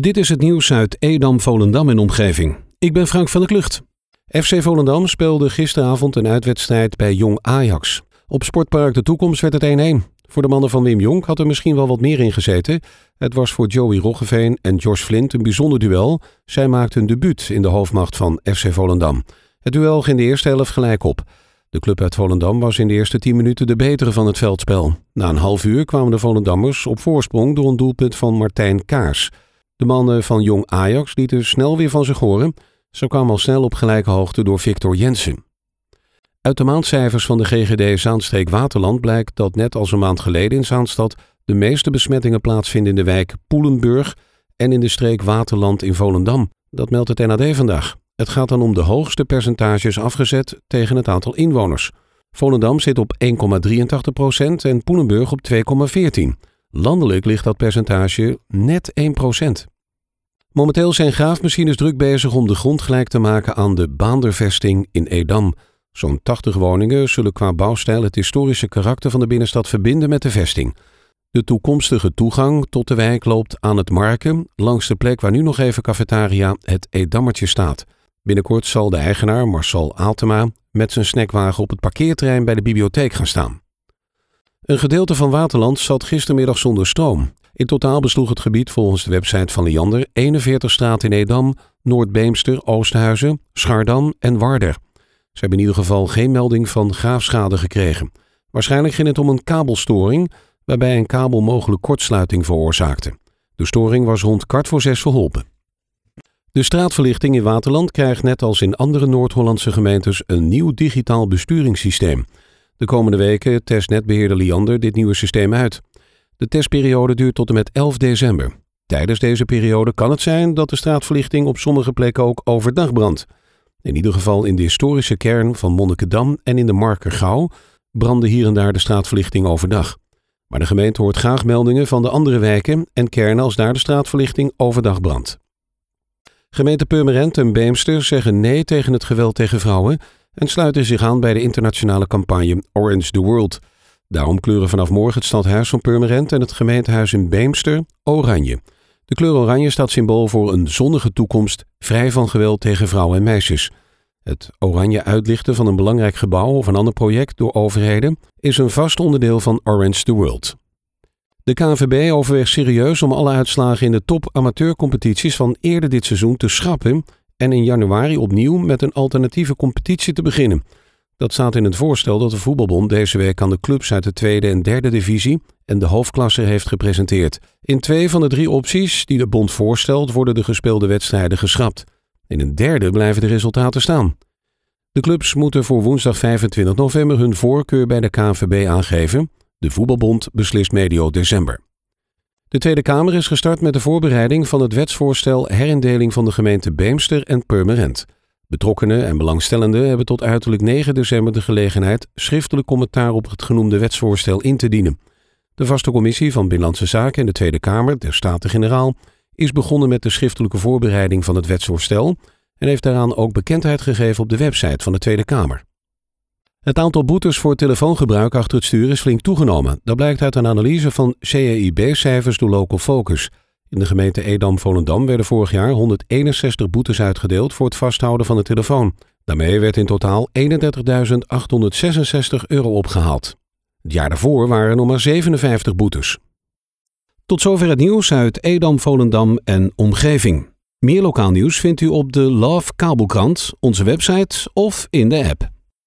Dit is het nieuws uit Edam, Volendam en omgeving. Ik ben Frank van der Klucht. FC Volendam speelde gisteravond een uitwedstrijd bij Jong Ajax. Op Sportpark De Toekomst werd het 1-1. Voor de mannen van Wim Jong had er misschien wel wat meer in gezeten. Het was voor Joey Roggeveen en Josh Flint een bijzonder duel. Zij maakten hun debuut in de hoofdmacht van FC Volendam. Het duel ging de eerste helft gelijk op. De club uit Volendam was in de eerste 10 minuten de betere van het veldspel. Na een half uur kwamen de Volendammers op voorsprong door een doelpunt van Martijn Kaars. De mannen van Jong Ajax lieten snel weer van zich horen. Ze kwamen al snel op gelijke hoogte door Victor Jensen. Uit de maandcijfers van de GGD Zaanstreek Waterland blijkt dat net als een maand geleden in Zaanstad de meeste besmettingen plaatsvinden in de wijk Poelenburg en in de streek Waterland in Volendam. Dat meldt het NAD vandaag. Het gaat dan om de hoogste percentages afgezet tegen het aantal inwoners. Volendam zit op 1,83% en Poelenburg op 2,14%. Landelijk ligt dat percentage net 1%. Momenteel zijn graafmachines druk bezig om de grond gelijk te maken aan de Baandervesting in Edam. Zo'n 80 woningen zullen qua bouwstijl het historische karakter van de binnenstad verbinden met de vesting. De toekomstige toegang tot de wijk loopt aan het Marken, langs de plek waar nu nog even cafetaria Het Edammertje staat. Binnenkort zal de eigenaar Marcel Aaltema met zijn snackwagen op het parkeerterrein bij de bibliotheek gaan staan. Een gedeelte van Waterland zat gistermiddag zonder stroom. In totaal besloeg het gebied volgens de website van Liander 41 straten in Edam, Noordbeemster, Oosthuizen, Schardam en Warder. Ze hebben in ieder geval geen melding van graafschade gekregen. Waarschijnlijk ging het om een kabelstoring, waarbij een kabel mogelijk kortsluiting veroorzaakte. De storing was rond kwart voor zes verholpen. De straatverlichting in Waterland krijgt net als in andere Noord-Hollandse gemeentes een nieuw digitaal besturingssysteem. De komende weken test netbeheerder Liander dit nieuwe systeem uit. De testperiode duurt tot en met 11 december. Tijdens deze periode kan het zijn dat de straatverlichting op sommige plekken ook overdag brandt. In ieder geval in de historische kern van Monnikendam en in de Markergouw brandde hier en daar de straatverlichting overdag. Maar de gemeente hoort graag meldingen van de andere wijken en kernen als daar de straatverlichting overdag brandt. Gemeente Purmerend en Beemster zeggen nee tegen het geweld tegen vrouwen en sluiten zich aan bij de internationale campagne Orange the World. Daarom kleuren vanaf morgen het stadhuis van Purmerend en het gemeentehuis in Beemster oranje. De kleur oranje staat symbool voor een zonnige toekomst, vrij van geweld tegen vrouwen en meisjes. Het oranje uitlichten van een belangrijk gebouw of een ander project door overheden is een vast onderdeel van Orange the World. De KNVB overweegt serieus om alle uitslagen in de top amateurcompetities van eerder dit seizoen te schrappen en in januari opnieuw met een alternatieve competitie te beginnen. Dat staat in het voorstel dat de Voetbalbond deze week aan de clubs uit de tweede en derde divisie en de hoofdklasse heeft gepresenteerd. In twee van de drie opties die de bond voorstelt worden de gespeelde wedstrijden geschrapt. In een derde blijven de resultaten staan. De clubs moeten voor woensdag 25 november hun voorkeur bij de KNVB aangeven. De Voetbalbond beslist medio december. De Tweede Kamer is gestart met de voorbereiding van het wetsvoorstel herindeling van de gemeente Beemster en Purmerend. Betrokkenen en belangstellenden hebben tot uiterlijk 9 december de gelegenheid schriftelijk commentaar op het genoemde wetsvoorstel in te dienen. De vaste commissie van Binnenlandse Zaken in de Tweede Kamer, der Staten-Generaal, is begonnen met de schriftelijke voorbereiding van het wetsvoorstel en heeft daaraan ook bekendheid gegeven op de website van de Tweede Kamer. Het aantal boetes voor telefoongebruik achter het stuur is flink toegenomen. Dat blijkt uit een analyse van CEIB-cijfers door Local Focus. In de gemeente Edam-Volendam werden vorig jaar 161 boetes uitgedeeld voor het vasthouden van de telefoon. Daarmee werd in totaal 31.866 euro opgehaald. Het jaar daarvoor waren er nog maar 57 boetes. Tot zover het nieuws uit Edam, Volendam en omgeving. Meer lokaal nieuws vindt u op de Love Kabelkrant, onze website of in de app.